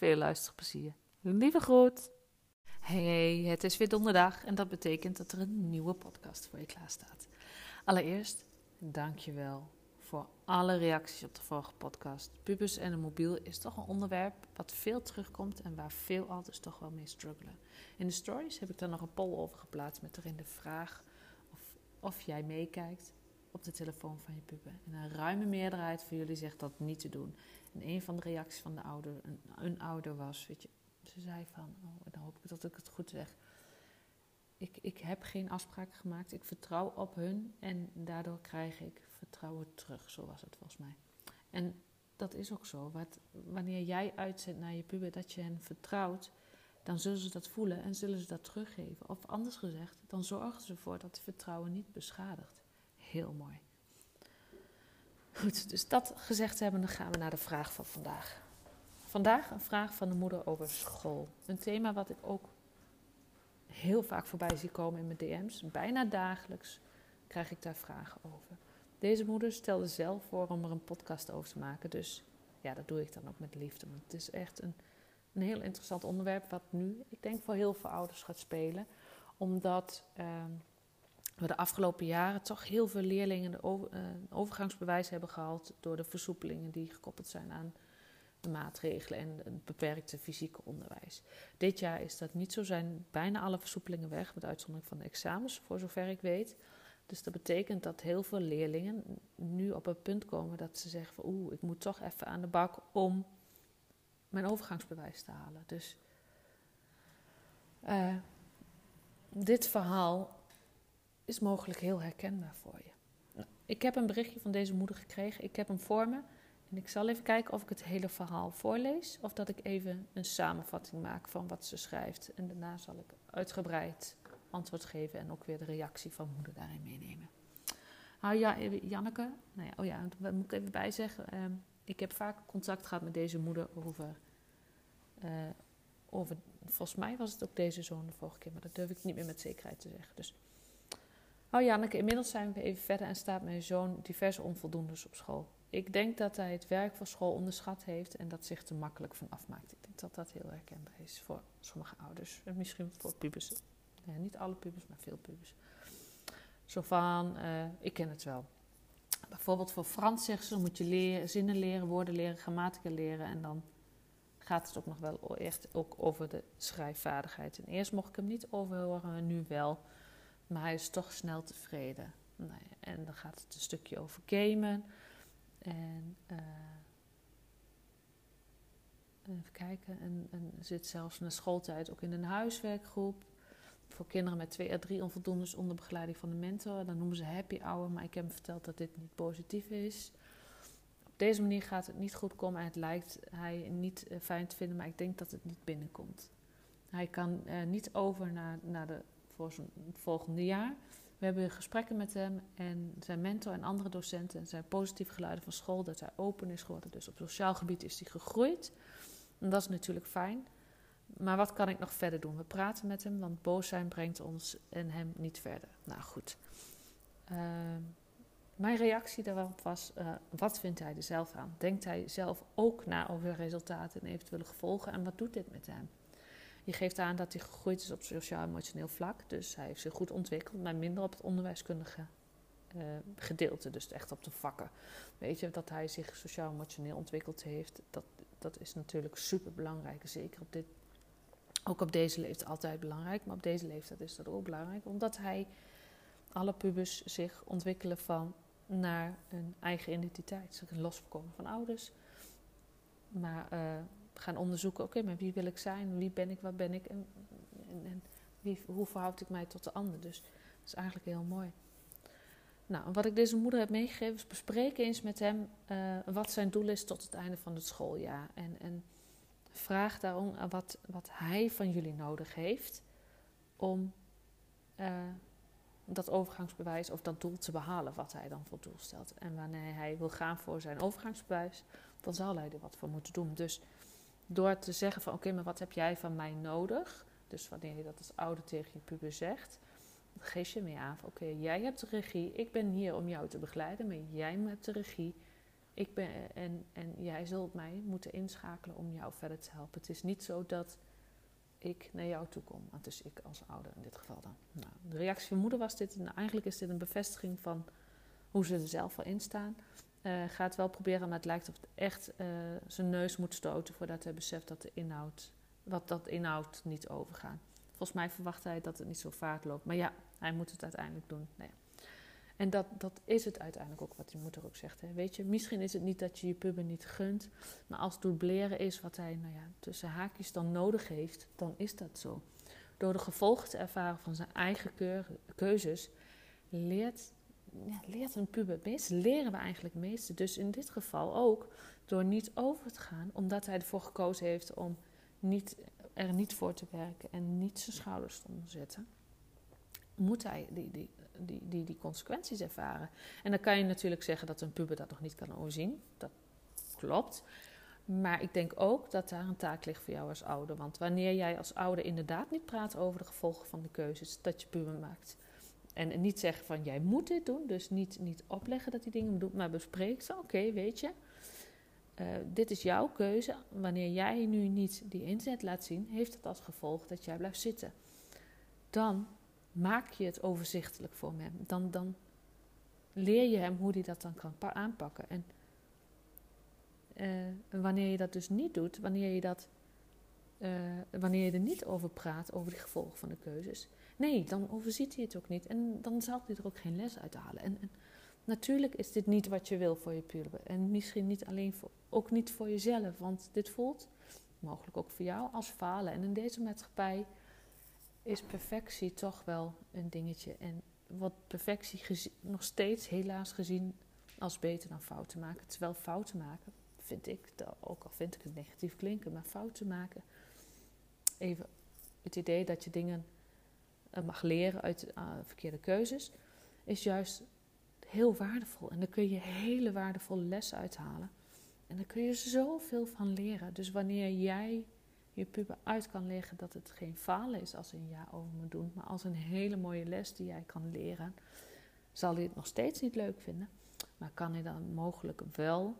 Veel luisterplezier. Lieve groet. Hey, het is weer donderdag en dat betekent dat er een nieuwe podcast voor je klaar staat. Allereerst, dankjewel voor alle reacties op de vorige podcast. Pubers en een mobiel is toch een onderwerp wat veel terugkomt en waar veel ouders toch wel mee struggelen. In de stories heb ik daar nog een poll over geplaatst met erin de vraag of, of jij meekijkt op de telefoon van je puber. En een ruime meerderheid van jullie zegt dat niet te doen. En een van de reacties van de ouder, een, een ouder was, weet je, ze zei van, oh, dan hoop ik dat ik het goed zeg. Ik, ik heb geen afspraken gemaakt, ik vertrouw op hun en daardoor krijg ik vertrouwen terug. Zo was het volgens mij. En dat is ook zo. Wat, wanneer jij uitzendt naar je puber dat je hen vertrouwt, dan zullen ze dat voelen en zullen ze dat teruggeven. Of anders gezegd, dan zorgen ze ervoor dat het vertrouwen niet beschadigt. Heel mooi. Goed, dus dat gezegd hebben, dan gaan we naar de vraag van vandaag. Vandaag een vraag van de moeder over school. Een thema wat ik ook heel vaak voorbij zie komen in mijn DM's. Bijna dagelijks krijg ik daar vragen over. Deze moeder stelde zelf voor om er een podcast over te maken. Dus ja, dat doe ik dan ook met liefde. Want het is echt een, een heel interessant onderwerp wat nu, ik denk, voor heel veel ouders gaat spelen. Omdat ehm, we de afgelopen jaren toch heel veel leerlingen de uh, overgangsbewijs hebben gehaald door de versoepelingen die gekoppeld zijn aan de maatregelen en het beperkte fysieke onderwijs. Dit jaar is dat niet zo, zijn bijna alle versoepelingen weg, met uitzondering van de examens, voor zover ik weet. Dus dat betekent dat heel veel leerlingen nu op een punt komen dat ze zeggen oeh, ik moet toch even aan de bak om mijn overgangsbewijs te halen. Dus uh, dit verhaal is mogelijk heel herkenbaar voor je. Nou, ik heb een berichtje van deze moeder gekregen. Ik heb hem voor me. En ik zal even kijken of ik het hele verhaal voorlees. Of dat ik even een samenvatting maak van wat ze schrijft. En daarna zal ik uitgebreid antwoord geven en ook weer de reactie van moeder daarin meenemen. Nou ja, Janneke, nou ja, oh ja, daar moet ik even bij zeggen. Ehm, ik heb vaak contact gehad met deze moeder over, uh, over, volgens mij was het ook deze zoon de vorige keer, maar dat durf ik niet meer met zekerheid te zeggen. Dus, oh Janneke, inmiddels zijn we even verder en staat mijn zoon diverse onvoldoendes op school. Ik denk dat hij het werk voor school onderschat heeft en dat zich te makkelijk van afmaakt. Ik denk dat dat heel herkenbaar is voor sommige ouders en misschien voor pubers niet alle pubers, maar veel pubers. Zo van, uh, ik ken het wel. Bijvoorbeeld voor Frans zeggen ze, moet je leren, zinnen leren, woorden leren, grammatica leren. En dan gaat het ook nog wel echt ook over de schrijfvaardigheid. En eerst mocht ik hem niet overhoren, nu wel. Maar hij is toch snel tevreden. Nou ja, en dan gaat het een stukje over gamen. En uh, even kijken. En, en zit zelfs na schooltijd ook in een huiswerkgroep voor kinderen met twee à drie onvoldoendes onder begeleiding van de mentor. Dan noemen ze happy hour, maar ik heb hem verteld dat dit niet positief is. Op deze manier gaat het niet goed komen en het lijkt hij niet eh, fijn te vinden, maar ik denk dat het niet binnenkomt. Hij kan uh, niet over naar, naar de, voor zijn volgende jaar. We hebben gesprekken met hem en zijn mentor en andere docenten zijn positief geluiden van school dat hij open is geworden. Dus op sociaal gebied is hij gegroeid. En dat is natuurlijk fijn. Maar wat kan ik nog verder doen? We praten met hem, want boos zijn brengt ons en hem niet verder. Nou goed. Uh, mijn reactie daarop was: uh, wat vindt hij er zelf aan? Denkt hij zelf ook na over resultaten en eventuele gevolgen? En wat doet dit met hem? Je geeft aan dat hij gegroeid is op sociaal-emotioneel vlak. Dus hij heeft zich goed ontwikkeld, maar minder op het onderwijskundige uh, gedeelte. Dus echt op de vakken. Weet je, dat hij zich sociaal-emotioneel ontwikkeld heeft, dat, dat is natuurlijk super belangrijk. Zeker op dit Ook op deze leeftijd altijd belangrijk, maar op deze leeftijd is dat ook belangrijk, omdat hij alle pubers zich ontwikkelen van naar een eigen identiteit. Ze gaan loskomen van ouders, maar uh, gaan onderzoeken: oké, maar wie wil ik zijn? Wie ben ik? Wat ben ik? En, en, en wie, hoe verhoud ik mij tot de ander? Dus dat is eigenlijk heel mooi. Nou, wat ik deze moeder heb meegegeven is bespreken eens met hem uh, wat zijn doel is tot het einde van het schooljaar. En, en vraag daarom wat, wat hij van jullie nodig heeft om uh, dat overgangsbewijs of dat doel te behalen wat hij dan voor doel stelt. En wanneer hij wil gaan voor zijn overgangsbewijs, dan zal hij er wat voor moeten doen. Dus door te zeggen van oké, maar wat heb jij van mij nodig? Dus wanneer je dat als ouder tegen je puber zegt, geef je mee aan van oké, jij hebt de regie, ik ben hier om jou te begeleiden, maar jij hebt de regie. Ik ben, en, en jij zult mij moeten inschakelen om jou verder te helpen. Het is niet zo dat ik naar jou toe kom. Het is ik als ouder in dit geval dan. Nou, de reactie van moeder was dit. Nou, eigenlijk is dit een bevestiging van hoe ze er zelf al in staan. Uh, ga het wel proberen, maar het lijkt of het echt uh, zijn neus moet stoten voordat hij beseft dat de inhoud, wat dat inhoud niet overgaat. Volgens mij verwacht hij dat het niet zo vaart loopt. Maar ja, hij moet het uiteindelijk doen. Nee. En dat, dat is het uiteindelijk ook wat die moeder ook zegt. Hè. Weet je, misschien is het niet dat je je puber niet gunt. Maar als dubleren is wat hij nou ja, tussen haakjes dan nodig heeft, dan is dat zo. Door de gevolgen te ervaren van zijn eigen keuzes, leert, ja, leert een puber het meeste. Leren we eigenlijk het meeste. Dus in dit geval ook door niet over te gaan, omdat hij ervoor gekozen heeft om niet, er niet voor te werken en niet zijn schouders te onderzetten moet hij die, die, die, die, die consequenties ervaren. En dan kan je natuurlijk zeggen dat een puber dat nog niet kan overzien. Dat klopt. Maar ik denk ook dat daar een taak ligt voor jou als ouder. Want wanneer jij als ouder inderdaad niet praat over de gevolgen van de keuzes dat je puber maakt. En niet zeggen van jij moet dit doen. Dus niet, niet opleggen dat die dingen doen. Maar bespreek ze. Oké, weet je. Uh, dit is jouw keuze. Wanneer jij nu niet die inzet laat zien, heeft het als gevolg dat jij blijft zitten. Dan maak je het overzichtelijk voor hem. Dan, dan leer je hem hoe hij dat dan kan aanpakken. En uh, wanneer je dat dus niet doet, wanneer je, dat, uh, wanneer je er niet over praat, over de gevolgen van de keuzes, nee, dan overziet hij het ook niet. En dan zal hij er ook geen les uit halen. En, en natuurlijk is dit niet wat je wil voor je puber. En misschien niet alleen voor, ook niet voor jezelf, want dit voelt mogelijk ook voor jou als falen. En in deze maatschappij is perfectie toch wel een dingetje. En wordt perfectie nog steeds helaas gezien als beter dan fouten maken. Terwijl fouten maken, vind ik, ook al vind ik het negatief klinken, maar fouten maken, even het idee dat je dingen eh, mag leren uit uh, verkeerde keuzes, is juist heel waardevol. En daar kun je hele waardevolle lessen uithalen. En daar kun je zoveel van leren. Dus wanneer jij je puber uit kan leggen dat het geen falen is als een ja over moet doen, maar als een hele mooie les die jij kan leren, zal hij het nog steeds niet leuk vinden, maar kan hij dan mogelijk wel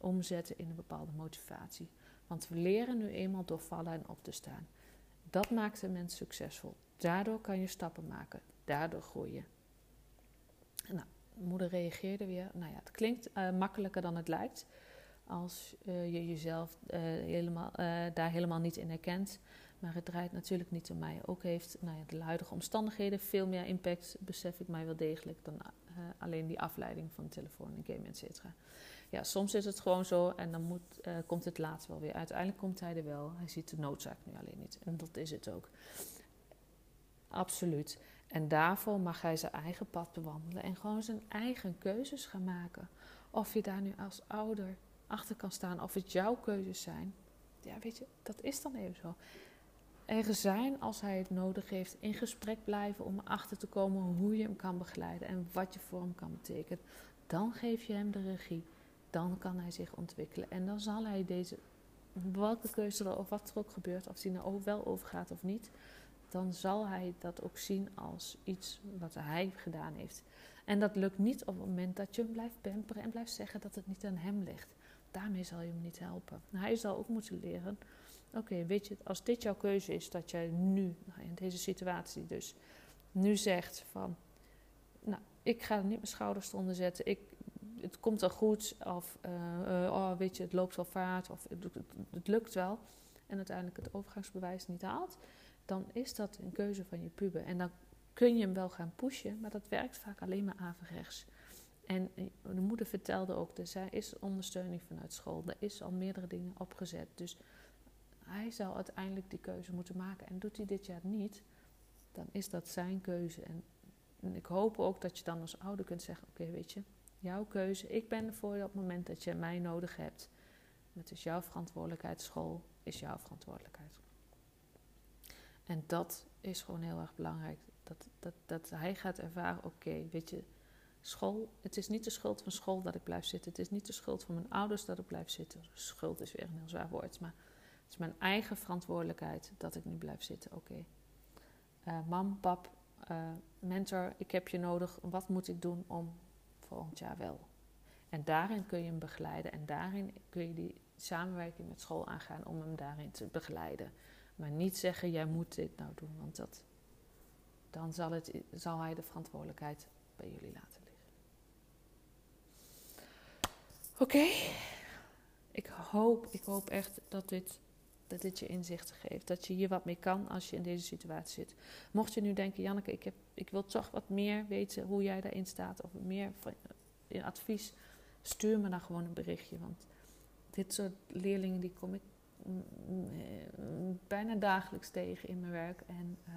omzetten in een bepaalde motivatie. Want we leren nu eenmaal door vallen en op te staan. Dat maakt een mens succesvol. Daardoor kan je stappen maken. Daardoor groeien. Nou, moeder reageerde weer. Nou ja, het klinkt uh, makkelijker dan het lijkt als uh, je jezelf uh, helemaal, daar helemaal niet in herkent. Maar het draait natuurlijk niet om mij. Ook heeft nou ja, de huidige omstandigheden veel meer impact, besef ik mij wel degelijk, dan alleen die afleiding van telefoon en game, et cetera. Ja, soms is het gewoon zo en dan moet, komt het laatst wel weer. Uiteindelijk komt hij er wel. Hij ziet de noodzaak nu alleen niet. En dat is het ook. Absoluut. En daarvoor mag hij zijn eigen pad bewandelen en gewoon zijn eigen keuzes gaan maken. Of je daar nu als ouder achter kan staan of het jouw keuzes zijn. Ja, weet je, dat is dan even zo. Er zijn, als hij het nodig heeft, in gesprek blijven om erachter te komen hoe je hem kan begeleiden en wat je voor hem kan betekenen. Dan geef je hem de regie. Dan kan hij zich ontwikkelen. En dan zal hij deze, welke keuze er of wat er ook gebeurt, of hij nou wel overgaat of niet, dan zal hij dat ook zien als iets wat hij gedaan heeft. En dat lukt niet op het moment dat je hem blijft pamperen en blijft zeggen dat het niet aan hem ligt daarmee zal je hem niet helpen. Hij zal ook moeten leren. Oké, weet je, als dit jouw keuze is, dat jij nu, nou, in deze situatie dus, nu zegt van, nou, ik ga er niet mijn schouders onder zetten, ik, het komt wel goed, of uh, uh, oh, weet je, het loopt wel vaart, of het, het, lukt wel. en uiteindelijk het overgangsbewijs niet haalt, dan is dat een keuze van je puber. En dan kun je hem wel gaan pushen, maar dat werkt vaak alleen maar averechts. En eh, de moeder vertelde ook, dus er is ondersteuning vanuit school. Er is al meerdere dingen opgezet. Dus hij zal uiteindelijk die keuze moeten maken. En doet hij dit jaar niet, dan is dat zijn keuze. En, ik hoop ook dat je dan als ouder kunt zeggen: Oké, weet je, jouw keuze. Ik ben er voor je op het moment dat je mij nodig hebt. Het is jouw verantwoordelijkheid. School is jouw verantwoordelijkheid. En dat is gewoon heel erg belangrijk. Dat, dat, dat hij gaat ervaren: Oké, weet je School, het is niet de schuld van school dat ik blijf zitten. Het is niet de schuld van mijn ouders dat ik blijf zitten. Schuld is weer een heel zwaar woord, maar het is mijn eigen verantwoordelijkheid dat ik nu blijf zitten. Oké. Eh, mam, pap, uh, mentor, ik heb je nodig. Wat moet ik doen om volgend jaar wel? En daarin kun je hem begeleiden en daarin kun je die samenwerking met school aangaan om hem daarin te begeleiden. Maar niet zeggen, jij moet dit nou doen, want dat, dan zal, het, zal hij de verantwoordelijkheid bij jullie laten. Oké. Ik hoop, ik hoop echt dat dit, dat dit je inzichten geeft. Dat je hier wat mee kan als je in deze situatie zit. Mocht je nu denken, Janneke, ik, heb, ik wil toch wat meer weten hoe jij daarin staat. Of meer van, in advies. Stuur me dan gewoon een berichtje. Want dit soort leerlingen die kom ik mm, mm, bijna dagelijks tegen in mijn werk. En uh,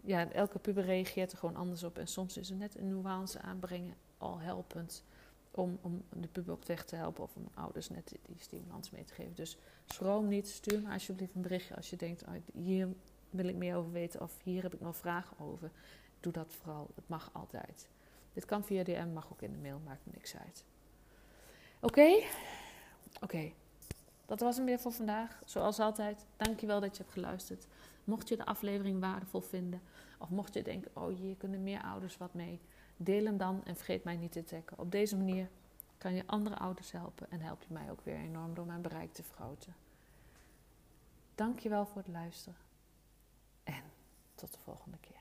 ja, elke puber reageert er gewoon anders op. En soms is er net een nuance aanbrengen al helpend om, om de puber op weg te helpen of om ouders net die stimulans mee te geven. Dus schroom niet, stuur me alsjeblieft een berichtje als je denkt, oh, hier wil ik meer over weten of hier heb ik nog vragen over. Doe dat vooral, het mag altijd. Dit kan via DM, mag ook in de mail, maakt me niks uit. Oké? Oké. Dat was hem weer voor vandaag. Zoals altijd, dankjewel dat je hebt geluisterd. Mocht je de aflevering waardevol vinden, of mocht je denken: oh hier kunnen meer ouders wat mee, deel hem dan en vergeet mij niet te taggen. Op deze manier kan je andere ouders helpen en help je mij ook weer enorm door mijn bereik te vergroten. Dankjewel voor het luisteren en tot de volgende keer.